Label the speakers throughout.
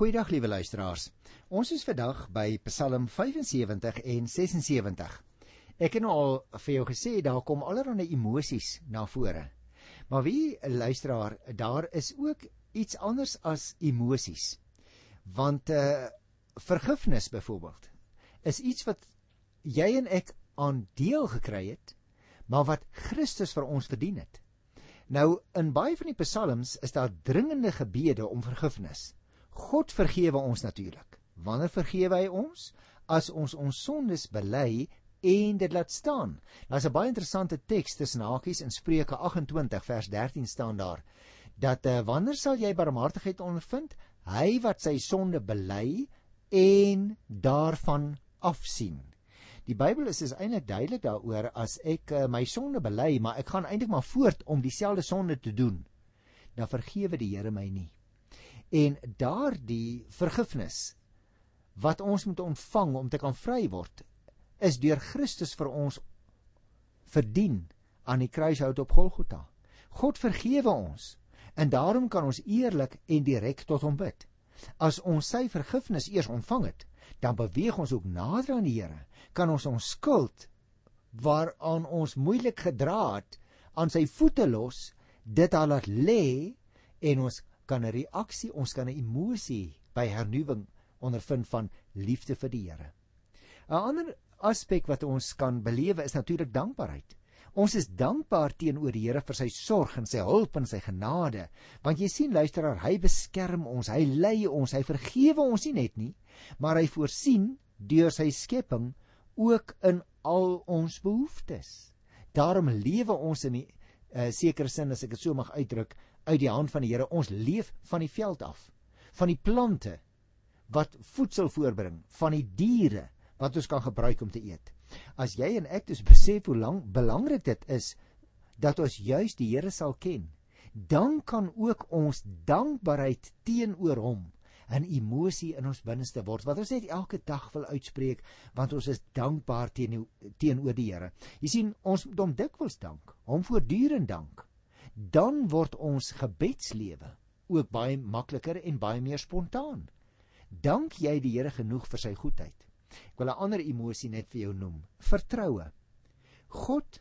Speaker 1: Goeiedag liewe luisteraars. Ons is vandag by Psalm 75 en 76. Ek het nou al vir jou gesê daar kom allerlei emosies na vore. Maar wie luisteraar, daar is ook iets anders as emosies. Want uh vergifnis byvoorbeeld is iets wat jy en ek aan deel gekry het, maar wat Christus vir ons verdien het. Nou in baie van die psalms is daar dringende gebede om vergifnis. God vergewe ons natuurlik. Wanneer vergewe hy ons? As ons ons sondes bely en dit laat staan. Daar's 'n baie interessante teks tussen hakies in Spreuke 28 vers 13 staan daar dat uh, wanneer sal jy barmhartigheid ondervind? Hy wat sy sonde bely en daarvan afsien. Die Bybel is is eintlik duidelik daaroor as ek uh, my sonde bely, maar ek gaan eintlik maar voort om dieselfde sonde te doen, dan vergewe die Here my nie. En daardie vergifnis wat ons moet ontvang om te kan vry word, is deur Christus vir ons verdien aan die kruishout op Golgotha. God vergewe ons en daarom kan ons eerlik en direk tot hom bid. As ons sy vergifnis eers ontvang het, dan beweeg ons ook nader aan die Here. Kan ons ons skuld waaraan ons moeilik gedra het aan sy voete los, dit al laat lê en ons kan 'n reaksie, ons kan 'n emosie by hernuwing ondervind van liefde vir die Here. 'n Ander aspek wat ons kan belewe is natuurlik dankbaarheid. Ons is dankbaar teenoor die Here vir sy sorg en sy hulp en sy genade, want jy sien luisteraar, hy beskerm ons, hy lei ons, hy vergewe ons nie net nie, maar hy voorsien deur sy skepping ook in al ons behoeftes. Daarom lewe ons in 'n uh, eh, sekere sin as ek dit so mag uitdruk, uit die hand van die Here. Ons leef van die veld af, van die plante wat voedsel voorbring, van die diere wat ons kan gebruik om te eet. As jy en ek dus besef hoe lank belangrik dit is dat ons juis die Here sal ken, dan kan ook ons dankbaarheid teenoor hom 'n emosie in ons binneste word wat ons net elke dag wil uitspreek want ons is dankbaar teenoor teenoor die Here. Jy sien, ons moet hom dikwels dank, hom voortdurend dank dan word ons gebedslewe ook baie makliker en baie meer spontaan. Dank jy die Here genoeg vir sy goedheid. Ek wil 'n ander emosie net vir jou noem. Vertroue. God,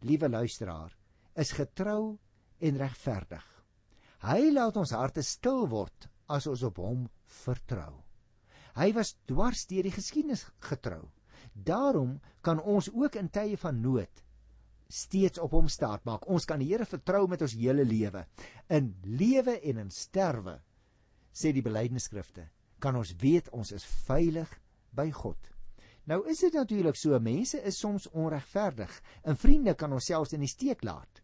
Speaker 1: liewe luisteraar, is getrou en regverdig. Hy laat ons harte stil word as ons op hom vertrou. Hy was dwars deur die geskiedenis getrou. Daarom kan ons ook in tye van nood steeds op hom staat maak. Ons kan die Here vertrou met ons hele lewe. In lewe en in sterwe, sê die belydenisskrifte, kan ons weet ons is veilig by God. Nou is dit natuurlik so, mense is soms onregverdig en vriende kan ons selfs in die steek laat.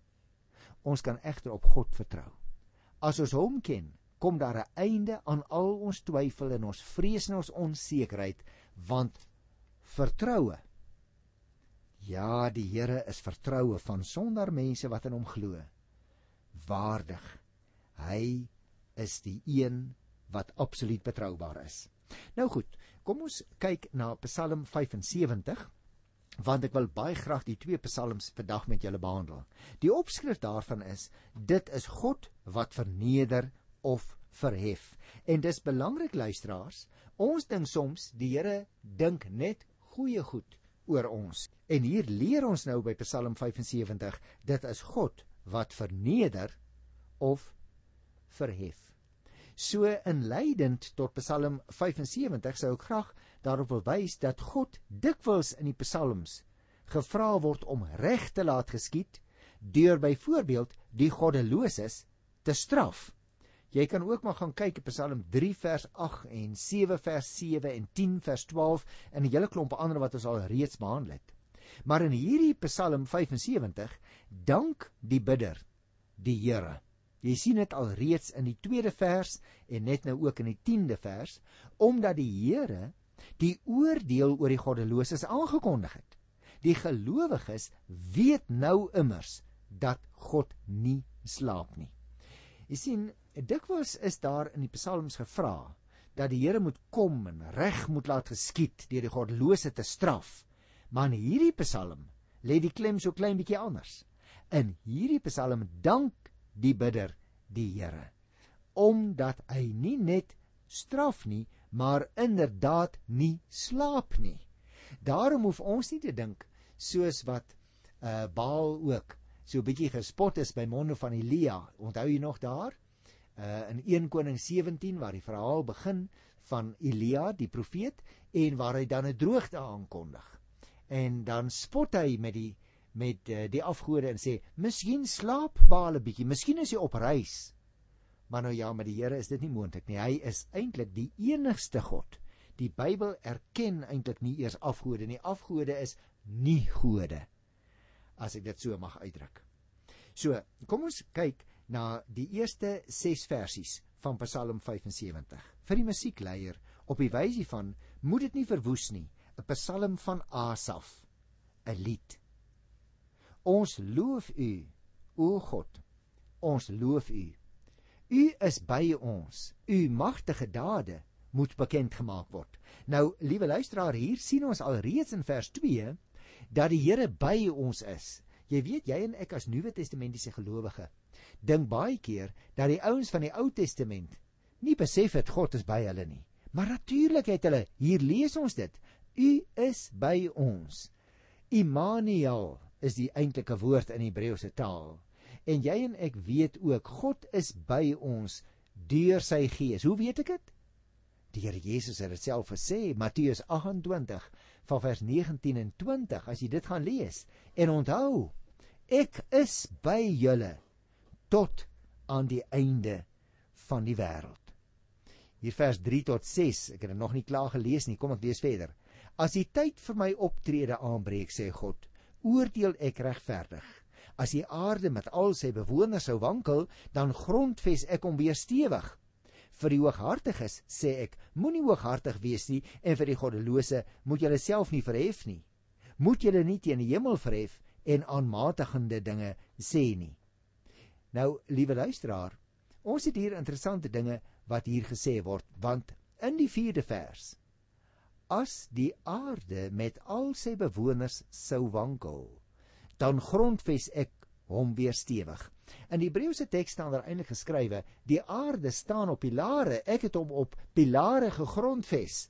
Speaker 1: Ons kan egter op God vertrou. As ons hom ken, kom daar 'n einde aan al ons twyfel en ons vrees en ons onsekerheid, want vertroue Ja, die Here is vertroue van sonder mense wat in hom glo. Waardig. Hy is die een wat absoluut betroubaar is. Nou goed, kom ons kyk na Psalm 75 want ek wil baie graag die twee psalms vandag met julle behandel. Die opskrif daarvan is: Dit is God wat verneder of verhef. En dis belangrik luisteraars, ons dink soms die Here dink net goeie goed oor ons. En hier leer ons nou by Psalm 75, dit is God wat verneder of verhef. So inleidend tot Psalm 75 sou ek graag daarop wil wys dat God dikwels in die psalms gevra word om reg te laat geskied deur byvoorbeeld die goddeloses te straf. Jy kan ook maar gaan kyk Psalm 3 vers 8 en 7 vers 7 en 10 vers 12 en 'n hele klomp ander wat ons al reeds behandel het. Maar in hierdie Psalm 75 dank die bidder die Here. Jy sien dit al reeds in die tweede vers en net nou ook in die 10de vers omdat die Here die oordeel oor die goddeloses aangekondig het. Die gelowiges weet nou immers dat God nie slaap nie. Jy sien dikwels is daar in die psalms gevra dat die Here moet kom en reg moet laat geskied deur die goddelose te straf. Maar in hierdie psalm lê die klem so klein bietjie anders. In hierdie psalm dank die bidder die Here omdat hy nie net straf nie, maar inderdaad nie slaap nie. Daarom hoef ons nie te dink soos wat uh Baal ook so 'n bietjie gespot is by monde van Elia. Onthou jy nog daar? Uh in 1 Koning 17 waar die verhaal begin van Elia die profeet en waar hy dan 'n droogte aankondig. En dan spot hy met die met uh, die afgode en sê: "Miskien slaap Baal 'n bietjie, miskien is hy op reis." Maar nou ja, met die Here is dit nie moontlik nie. Hy is eintlik die enigste God. Die Bybel erken eintlik nie eers afgode nie. Afgode is nie gode. As ek dit so mag uitdruk. So, kom ons kyk na die eerste 6 versies van Psalm 75. Vir die musiekleier op die wysie van moet dit nie verwoes nie. 'n Psalm van Asaf, 'n lied. Ons loof U, o God. Ons loof U. U is by ons. U magtige dade moet bekend gemaak word. Nou, liewe luisteraar, hier sien ons al reeds in vers 2 dat die Here by ons is. Jy weet, jy en ek as Nuwe Testamentiese gelowige dink baie keer dat die ouens van die Ou Testament nie besef het God is by hulle nie. Maar natuurlik het hulle. Hier lees ons dit. U is by ons. Immanuel is die eintlike woord in Hebreëse taal. En jy en ek weet ook God is by ons deur sy gees. Hoe weet ek dit? Die Here Jesus het dit self gesê, Matteus 28 van vers 19 en 20 as jy dit gaan lees. En onthou, ek is by julle tot aan die einde van die wêreld. Hier vers 3 tot 6, ek het dit nog nie klaar gelees nie, kom ek lees verder. As die tyd vir my optrede aanbreek, sê God, oordeel ek regverdig As die aarde met al sy bewoners sou wankel, dan grondves ek hom weer stewig. Vir die hooghartiges sê ek, moenie hooghartig wees nie en vir die goddelose moet julle self nie verhef nie. Moet julle nie teen die hemel verhef en aanmatigende dinge sê nie. Nou, liewe luisteraar, ons het hier interessante dinge wat hier gesê word, want in die 4de vers as die aarde met al sy bewoners sou wankel, dan grondves ek hom weer stewig. In die Hebreëse teks staan daar eintlik geskrywe: Die aarde staan op pilare, ek het hom op pilare gegrondves.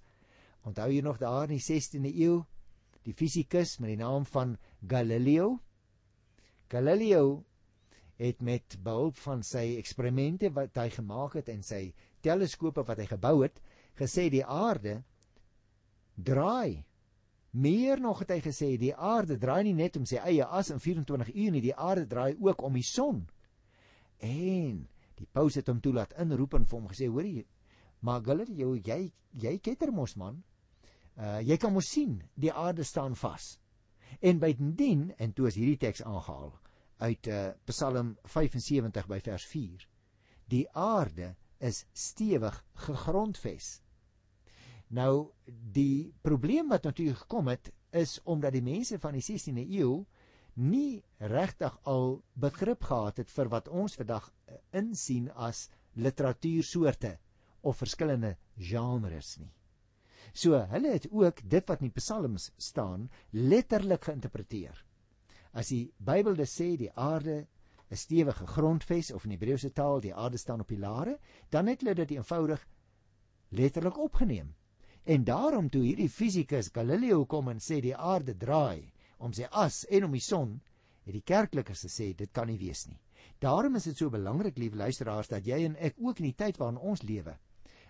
Speaker 1: Onthou jy nog daar in die 16de eeu die fisikus met die naam van Galileo? Galileo het met behulp van sy eksperimente wat hy gemaak het en sy teleskope wat hy gebou het, gesê die aarde draai Meer nog het hy gesê die aarde draai nie net om sy eie as in 24 uur nie, die aarde draai ook om die son. En die paus het hom toelaat inroep en vir hom gesê: "Hoorie, maar Galileo, jy jy ketter mos man. Uh jy kan mos sien die aarde staan vas." En bydien en toe is hierdie teks aangehaal uit uh Psalm 75 by vers 4. Die aarde is stewig gegrondves. Nou die probleem wat natuurlik gekom het is omdat die mense van die 16de eeu nie regtig al begrip gehad het vir wat ons vandag eh, insien as literatuursoorte of verskillende genres nie. So hulle het ook dit wat in die psalms staan letterlik geïnterpreteer. As die Bybel dit sê die aarde 'n stewige grondves of in Hebreëse taal die aarde staan op pilare, dan het hulle dit eenvoudig letterlik opgeneem. En daarom toe hierdie fisikus Galileo kom en sê die aarde draai om sy as en om die son, het die kerklikes gesê dit kan nie wees nie. Daarom is dit so belangrik, lieve luisteraars, dat jy en ek ook in die tyd waarin ons lewe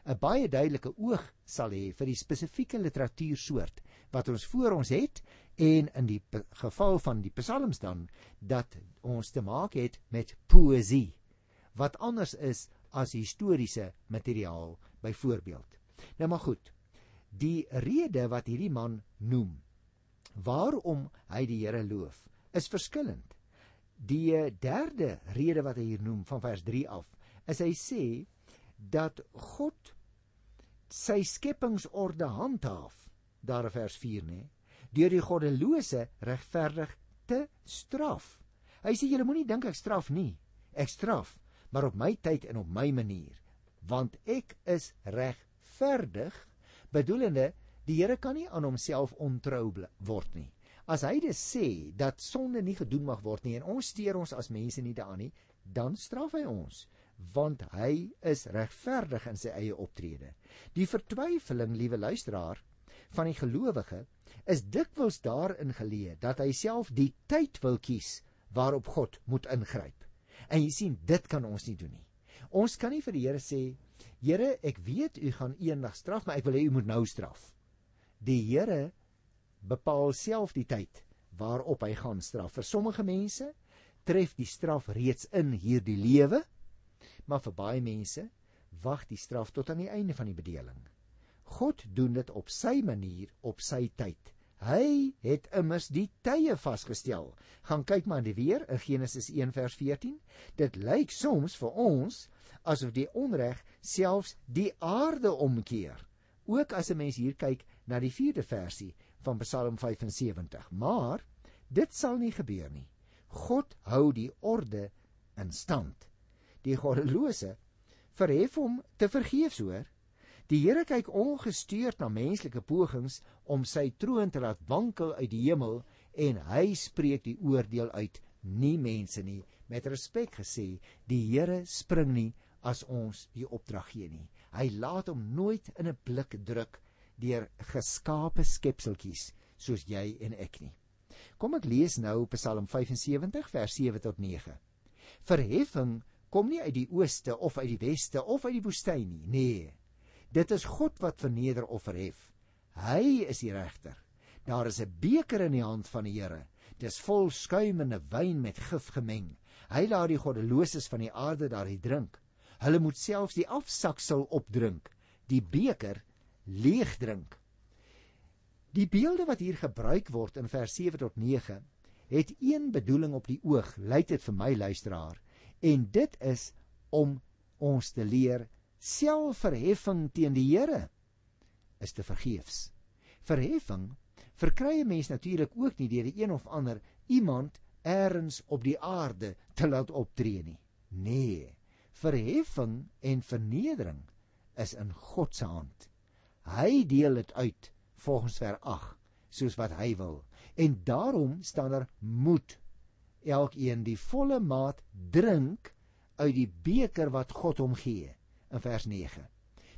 Speaker 1: 'n baie duidelike oog sal hê vir die spesifieke literatuursoort wat ons voor ons het en in die geval van die psalms dan dat ons te maak het met poësie wat anders is as historiese materiaal byvoorbeeld. Nou maar goed die rede wat hierdie man noem waarom hy die Here loof is verskillend. Die derde rede wat hy hier noem van vers 3 af is hy sê dat God sy skepingsorde handhaaf daar in vers 4 nê deur die goddelose regverdig te straf. Hy sê julle moenie dink ek straf nie. Ek straf, maar op my tyd en op my manier, want ek is regverdig bedoelende die Here kan nie aan homself ontrou word nie. As hy dit sê dat sonde nie gedoen mag word nie en ons steur ons as mense nie daaraan nie, dan straf hy ons. Want hy is regverdig in sy eie optrede. Die vertwyfeling, liewe luisteraar, van die gelowige is dikwels daarin geleë dat hy self die tyd wil kies waarop God moet ingryp. En jy sien, dit kan ons nie doen nie. Ons kan nie vir die Here sê, Here, ek weet u gaan eendag straf, maar ek wil hê u moet nou straf. Die Here bepaal self die tyd waarop hy gaan straf. Vir sommige mense tref die straf reeds in hierdie lewe, maar vir baie mense wag die straf tot aan die einde van die bedeling. God doen dit op sy manier, op sy tyd. Hy het immers die tye vasgestel. Gaan kyk maar die weer in Genesis 1 vers 14. Dit lyk soms vir ons asof die onreg selfs die aarde omkeer. Ook as 'n mens hier kyk na die 4de versie van Psalm 75. Maar dit sal nie gebeur nie. God hou die orde in stand. Die goddelose verhef hom te vergeefs hoor. Die Here kyk ongestuurd na menslike pogings om sy troon te laat wankel uit die hemel en hy spreek die oordeel uit, nie mense nie. Met respek gesê, die Here spring nie as ons die opdrag gee nie. Hy laat hom nooit in 'n blik druk deur geskape skepseltjies soos jy en ek nie. Kom ek lees nou Psalm 75 vers 7 tot 9. Verheffing kom nie uit die ooste of uit die weste of uit die woestyn nie. Nee. Dit is God wat verneder of verhef. Hy is die regter. Daar is 'n beker in die hand van die Here. Dis vol skuimende wyn met gif gemeng. Hy laat die goddeloses van die aarde daaruit drink. Hulle moet selfs die afsaksel opdrink, die beker leeg drink. Die beelde wat hier gebruik word in vers 7 tot 9 het een bedoeling op die oog, lyk dit vir my luisteraar, en dit is om ons te leer selfverheffing teen die Here is te vergeefs. Verheffing verkry 'n mens natuurlik ook nie deur die een of ander iemand eers op die aarde te laat optree nie. Nee, verheffing en vernedering is in God se hand. Hy deel dit uit volgens vers 8 soos wat hy wil. En daarom staan daar moet elkeen die volle maat drink uit die beker wat God hom gee in vers 9.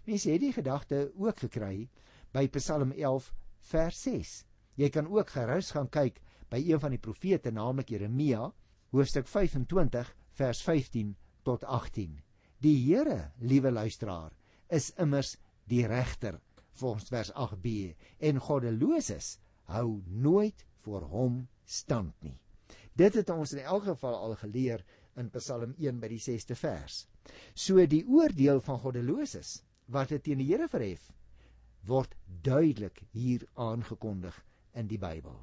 Speaker 1: Mense het die gedagte ook gekry by Psalm 11 vers 6. Jy kan ook gerus gaan kyk by een van die profete naamlik Jeremia hoofstuk 25 vers 15 tot 18. Die Here, liewe luisteraar, is immers die regter volgens vers 8b en goddeloses hou nooit voor hom stand nie. Dit het ons in elk geval al geleer in Psalm 1 by die 6ste vers. So die oordeel van goddeloses wat dit teen die Here verhef word duidelik hier aangekondig in die Bybel.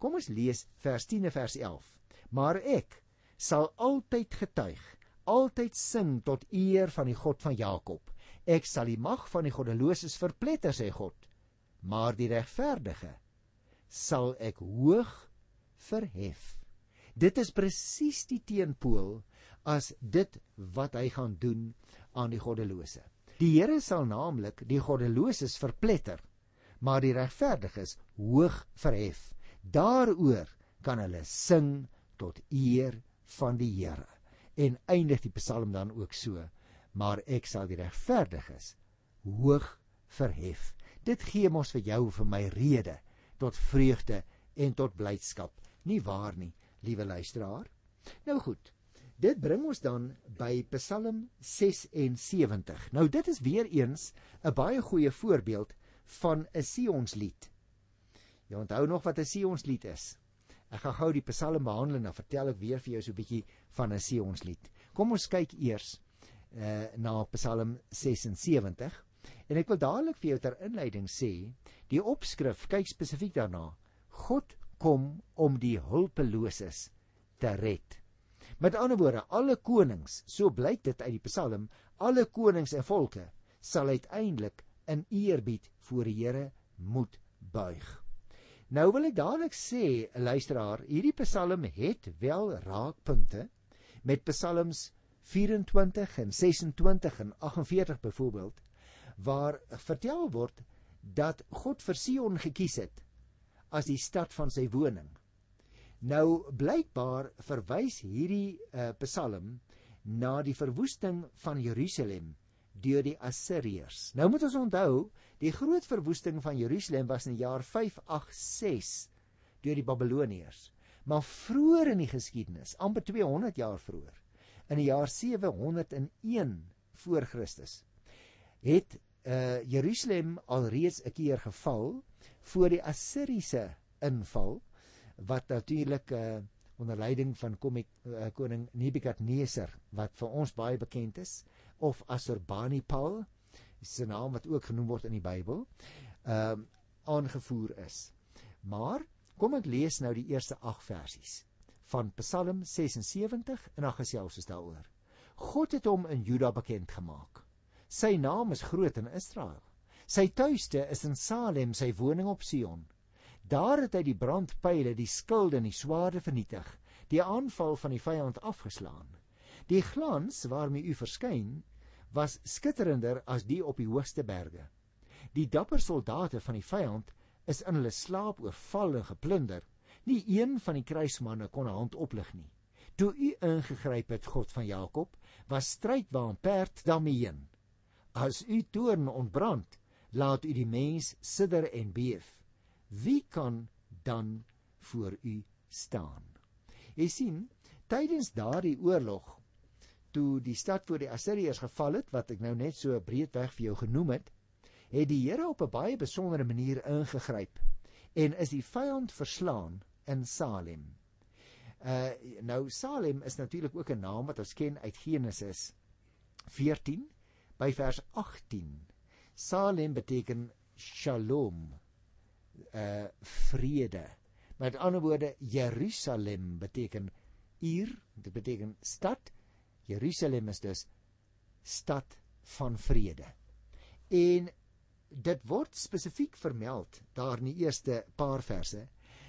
Speaker 1: Kom ons lees vers 10 en vers 11. Maar ek sal altyd getuig, altyd sing tot eer van die God van Jakob. Ek sal die mag van die goddeloses verpletter sê God, maar die regverdige sal ek hoog verhef. Dit is presies die teenpool as dit wat hy gaan doen aan die goddelose. Die Here sal naamlik die goddeloses verpletter, maar die regverdiges hoog verhef. Daaroor kan hulle sing tot eer van die Here. En eindig die Psalm dan ook so: Maar ek sal die regverdiges hoog verhef. Dit gee mos vir jou vir my rede tot vreugde en tot blydskap. Nie waar nie, liewe luisteraar? Nou goed. Dit bring ons dan by Psalm 76. Nou dit is weer eens 'n baie goeie voorbeeld van 'n Sionslied. Jy onthou nog wat 'n Sionslied is? Ek gaan gou die Psalm behandel en dan vertel ek weer vir jou so 'n bietjie van 'n Sionslied. Kom ons kyk eers uh na Psalm 76. En ek wil dadelik vir jou ter inleiding sê, die opskrif kyk spesifiek daarna. God kom om die hulpeloses te red. Met ander woorde, alle konings, so blyk dit uit die Psalm, alle konings en volke sal uiteindelik in eerbied voor die Here moet buig. Nou wil ek dadelik sê, luisteraar, hierdie Psalm het wel raakpunte met Psalms 24 en 26 en 48 byvoorbeeld waar vertel word dat God vir Sion gekies het as die stad van sy woning. Nou blykbaar verwys hierdie uh, Psalm na die verwoesting van Jerusalem deur die Assiriërs. Nou moet ons onthou, die groot verwoesting van Jerusalem was in die jaar 586 deur die Babiloniërs. Maar vroeër in die geskiedenis, amper 200 jaar vroeër, in die jaar 701 voor Christus, het uh Jerusalem alreeds 'n keer geval voor die Assiriese inval wat natuurlik uh onder leiding van komik, uh, koning Nebukadneser wat vir ons baie bekend is of Assurbanipal se naam wat ook genoem word in die Bybel ehm uh, aangevoer is. Maar kom ek lees nou die eerste 8 versies van Psalm 76 en dan gesels ons daaroor. God het hom in Juda bekend gemaak. Sy naam is groot in Israel. Sy tuiste is in Salem, sy woning op Sion. Daar het hy die brandpyle, die skilde en die swaarde vernietig, die aanval van die vyand afgeslaan. Die glans waarmee u verskyn, was skitterender as die op die hoogste berge. Die dapper soldate van die vyand is in hulle slaap oorval en geplunder. Nie een van die kruismanne kon 'n hand oplig nie. Toe u ingegryp het, God van Jakob, was strydwaan perd daarmee heen. As u toorn ontbrand, laat u die mens sidder en beef. Wie kan dan voor u staan? Jy sien, tydens daardie oorlog toe die stad voor die Assiriërs geval het, wat ek nou net so breedweg vir jou genoem het, het die Here op 'n baie besondere manier ingegryp en is die vyand verslaan in Salem. Uh nou Salem is natuurlik ook 'n naam wat ons ken uit Genesis 14 by vers 18. Salem beteken Shalom, uh vrede. Met ander woorde Jerusalem beteken uur, dit beteken stad. Jerusalem is dus stad van vrede. En dit word spesifiek vermeld daar in die eerste paar verse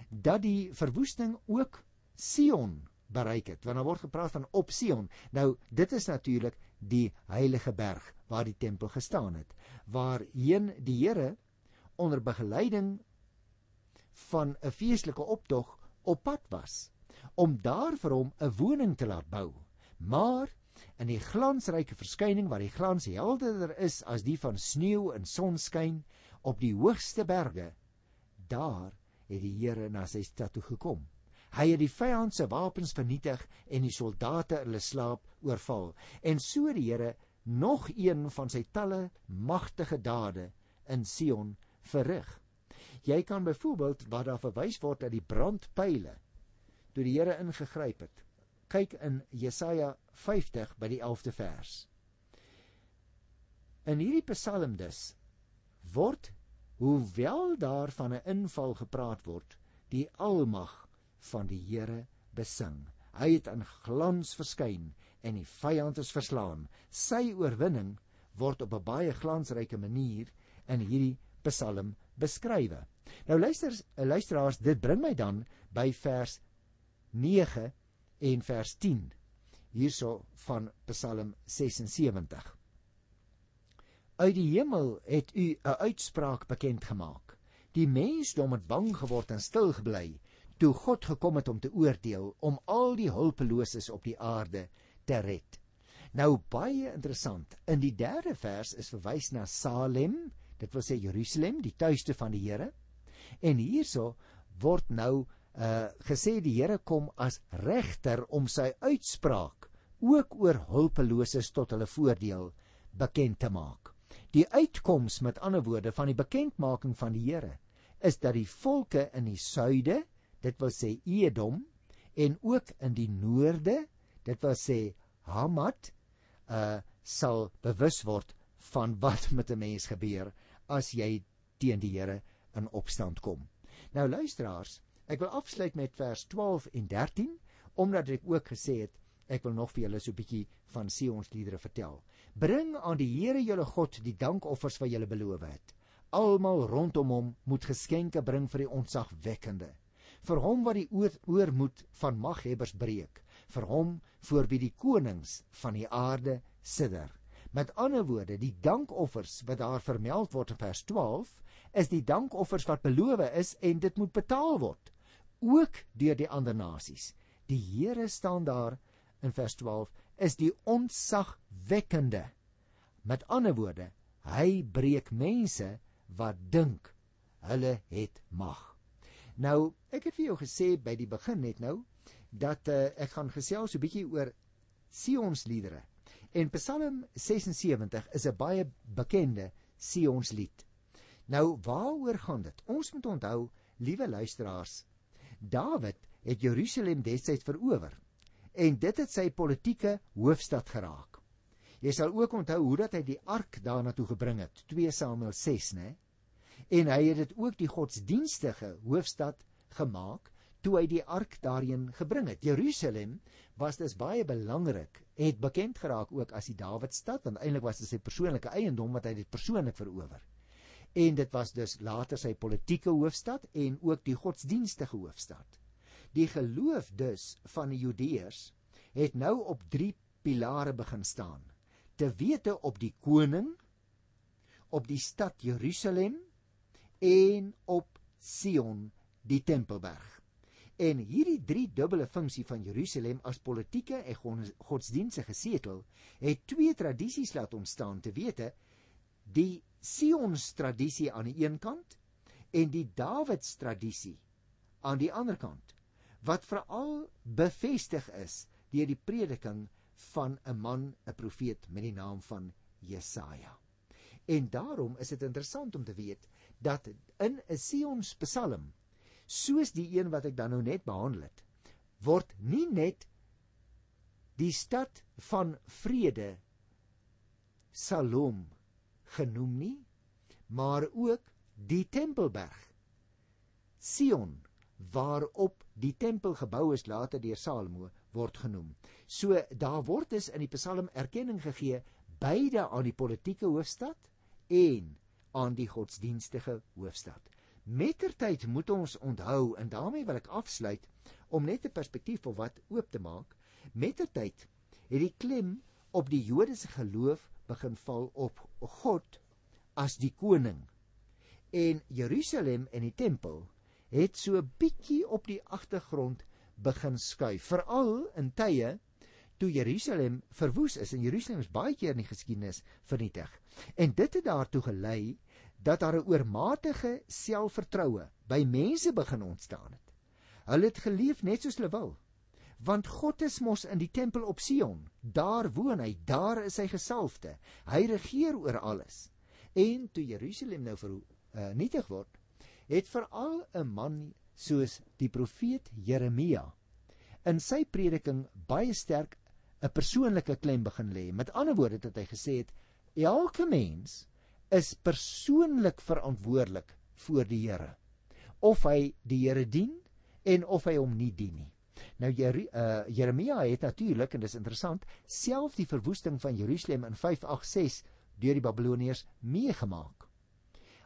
Speaker 1: dat die verwoesting ook Sion bereik het. Want daar word gepraat van op Sion. Nou dit is natuurlik die heilige berg waar die tempel gestaan het, waarheen die Here onder begeleiding van 'n feestelike optog op pad was om daar vir hom 'n woning te laat bou. Maar in die glansryke verskyning waar die glans helderder is as die van sneeu in sonskyn op die hoogste berge, daar het die Here na sy stad toe gekom. Hy het die vyand se wapens vernietig en die soldate hulle slaap oorval. En so die Here nog een van sy talle magtige dade in Sion verrig. Jy kan byvoorbeeld waar daar verwys word dat die brandpyle toe die Here ingegryp het. Kyk in Jesaja 50 by die 11de vers. In hierdie Psalm dus word hoewel daar van 'n inval gepraat word, die almag van die Here besing. Hy het in glans verskyn en die vyand is verslaan. Sy oorwinning word op 'n baie glansryke manier in hierdie Psalm beskryf. Nou luister, luisteraars, dit bring my dan by vers 9 en vers 10 hierso van Psalm 76. Uit die hemel het u 'n uitspraak bekend gemaak. Die mensdom het bang geword en stil gebly toe God gekom het om te oordeel om al die hulpeloses op die aarde te red. Nou baie interessant. In die 3de vers is verwys na Salem, dit wil sê Jerusalem, die tuiste van die Here. En hierso word nou uh gesê die Here kom as regter om sy uitspraak ook oor hulpeloses tot hulle voordeel bekend te maak. Die uitkoms met ander woorde van die bekendmaking van die Here is dat die volke in die suide dit wil sê Edom en ook in die noorde dit wil sê Hamat uh sal bewus word van wat met 'n mens gebeur as jy teen die Here in opstand kom. Nou luisteraars, ek wil afsluit met vers 12 en 13 omdat ek ook gesê het ek wil nog vir julle so 'n bietjie van Sion se liedere vertel. Bring aan die Here julle God die dankoffers wat julle beloof het. Almal rondom hom moet geskenke bring vir die ontzagwekkende vir hom wat die oor, oormoed van maghebbers breek, vir hom voor wie die konings van die aarde sidder. Met ander woorde, die dankoffers wat daar vermeld word in vers 12, is die dankoffers wat beloof is en dit moet betaal word, ook deur die ander nasies. Die Here staan daar in vers 12 is die ontzagwekkende. Met ander woorde, hy breek mense wat dink hulle het mag. Nou, ek het vir jou gesê by die begin net nou dat uh, ek gaan gesels 'n bietjie oor Sionsliedere. En Psalm 76 is 'n baie bekende Sionslied. Nou, waaroor gaan dit? Ons moet onthou, liewe luisteraars, Dawid het Jerusalem destyds verower en dit het sy politieke hoofstad geraak. Jy sal ook onthou hoe dat hy die ark daarna toe gebring het, 2 Samuel 6, né? En hy het dit ook die godsdienstige hoofstad gemaak toe hy die ark daarin gebring het. Jerusalem was dus baie belangrik, het bekend geraak ook as die Dawidstad, want eintlik was dit sy persoonlike eiendom wat hy dit persoonlik verower. En dit was dus later sy politieke hoofstad en ook die godsdienstige hoofstad. Die geloof dus van die Judeërs het nou op 3 pilare begin staan. Te wete op die koning, op die stad Jerusalem en op Sion, die Tempelberg. En hierdie drie dubbele funksie van Jerusalem as politieke en godsdienstige setel het twee tradisies laat ontstaan, te wete die Sions tradisie aan die een kant en die Dawids tradisie aan die ander kant wat veral bevestig is deur die prediking van 'n man, 'n profeet met die naam van Jesaja. En daarom is dit interessant om te weet dat in 'n Sions Psalm, soos die een wat ek dan nou net behandel het, word nie net die stad van vrede Salom genoem nie, maar ook die Tempelberg Sion waarop die tempel gebou is later deur Salomo word genoem. So daar word dus in die Psalm erkenning gegee beide aan die politieke hoofstad en aan die godsdienstige hoofstad. Mettertyd moet ons onthou en daarmee wil ek afsluit om net 'n perspektief op wat oop te maak. Mettertyd het die klem op die Joodse geloof begin val op God as die koning. En Jerusalem en die tempel het so bietjie op die agtergrond begin skuif, veral in tye toe Jerusalem verwoes is en Jerusalem is baie keer in die geskiedenis vernietig. En dit het daartoe gelei dat daar 'n oormatige selfvertroue by mense begin ontstaan het. Hulle het geleef net soos hulle wil. Want God is mos in die tempel op Sion. Daar woon hy, daar is hy gesalfde. Hy regeer oor alles. En toe Jerusalem nou vernietig word, het veral 'n man soos die profeet Jeremia in sy prediking baie sterk 'n persoonlike klem begin lê. Met ander woorde het hy gesê het elke mens is persoonlik verantwoordelik voor die Here. Of hy die Here dien en of hy hom nie dien nie. Nou uh, Jeremia het natuurlik en dis interessant self die verwoesting van Jerusalem in 586 deur die Babiloniërs meegemaak.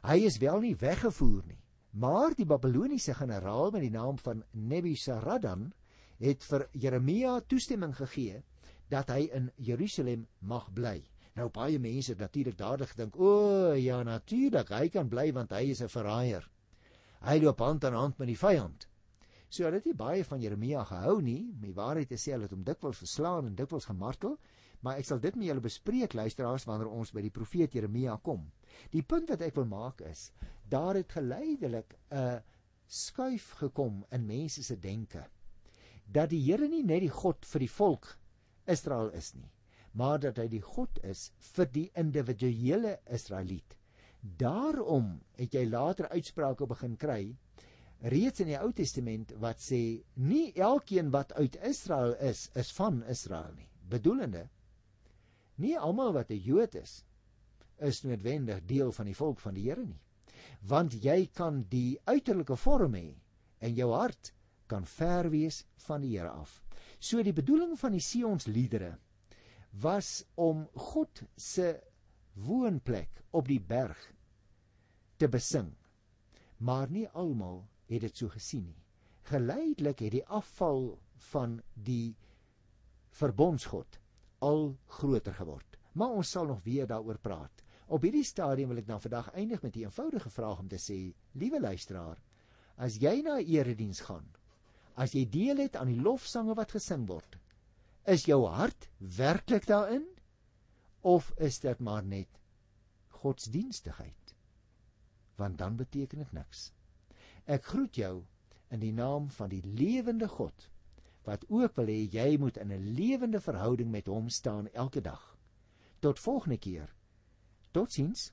Speaker 1: Hy is wel nie weggevoer nie, Maar die Babiloniese generaal met die naam van Nebuzaradan het vir Jeremia toestemming gegee dat hy in Jerusalem mag bly. Nou baie mense het natuurlik dadelik gedink, "O, ja natuurlik, hy kan bly want hy is 'n verraaier. Hy loop hand aan hand met die vyand." So hulle het nie baie van Jeremia gehou nie, om die waarheid te sê, hulle het hom dikwels verslaan en dikwels gemartel, maar ek sal dit met julle bespreek luisteraars wanneer ons by die profeet Jeremia kom. Die punt wat ek wil maak is, daar het geleidelik 'n skuif gekom in mense se denke dat die Here nie net die God vir die volk Israel is nie, maar dat hy die God is vir die individuele Israeliet. Daarom het jy later uitsprake begin kry reeds in die Ou Testament wat sê nie elkeen wat uit Israel is is van Israel nie. Bedoelende nie almal wat 'n Jood is is noodwendig deel van die volk van die Here nie. Want jy kan die uiterlike vorm hê en jou hart kan ver wees van die Here af. So die bedoeling van die Sions liedere was om God se woonplek op die berg te besing. Maar nie almal het dit so gesien nie. Geleidelik het die afval van die verbondsgod al groter geword. Maar ons sal nog weer daaroor praat. Op hierdie stadium wil ek dan vandag eindig met 'n eenvoudige vraag om te sê, liewe luisteraar, as jy na 'n erediens gaan, as jy deel het aan die lofsange wat gesing word, Is jou hart werklik daarin of is dit maar net godsdienstigheid? Want dan beteken dit niks. Ek groet jou in die naam van die lewende God wat ook wil hê jy moet in 'n lewende verhouding met hom staan elke dag. Tot volgende keer. Totsiens.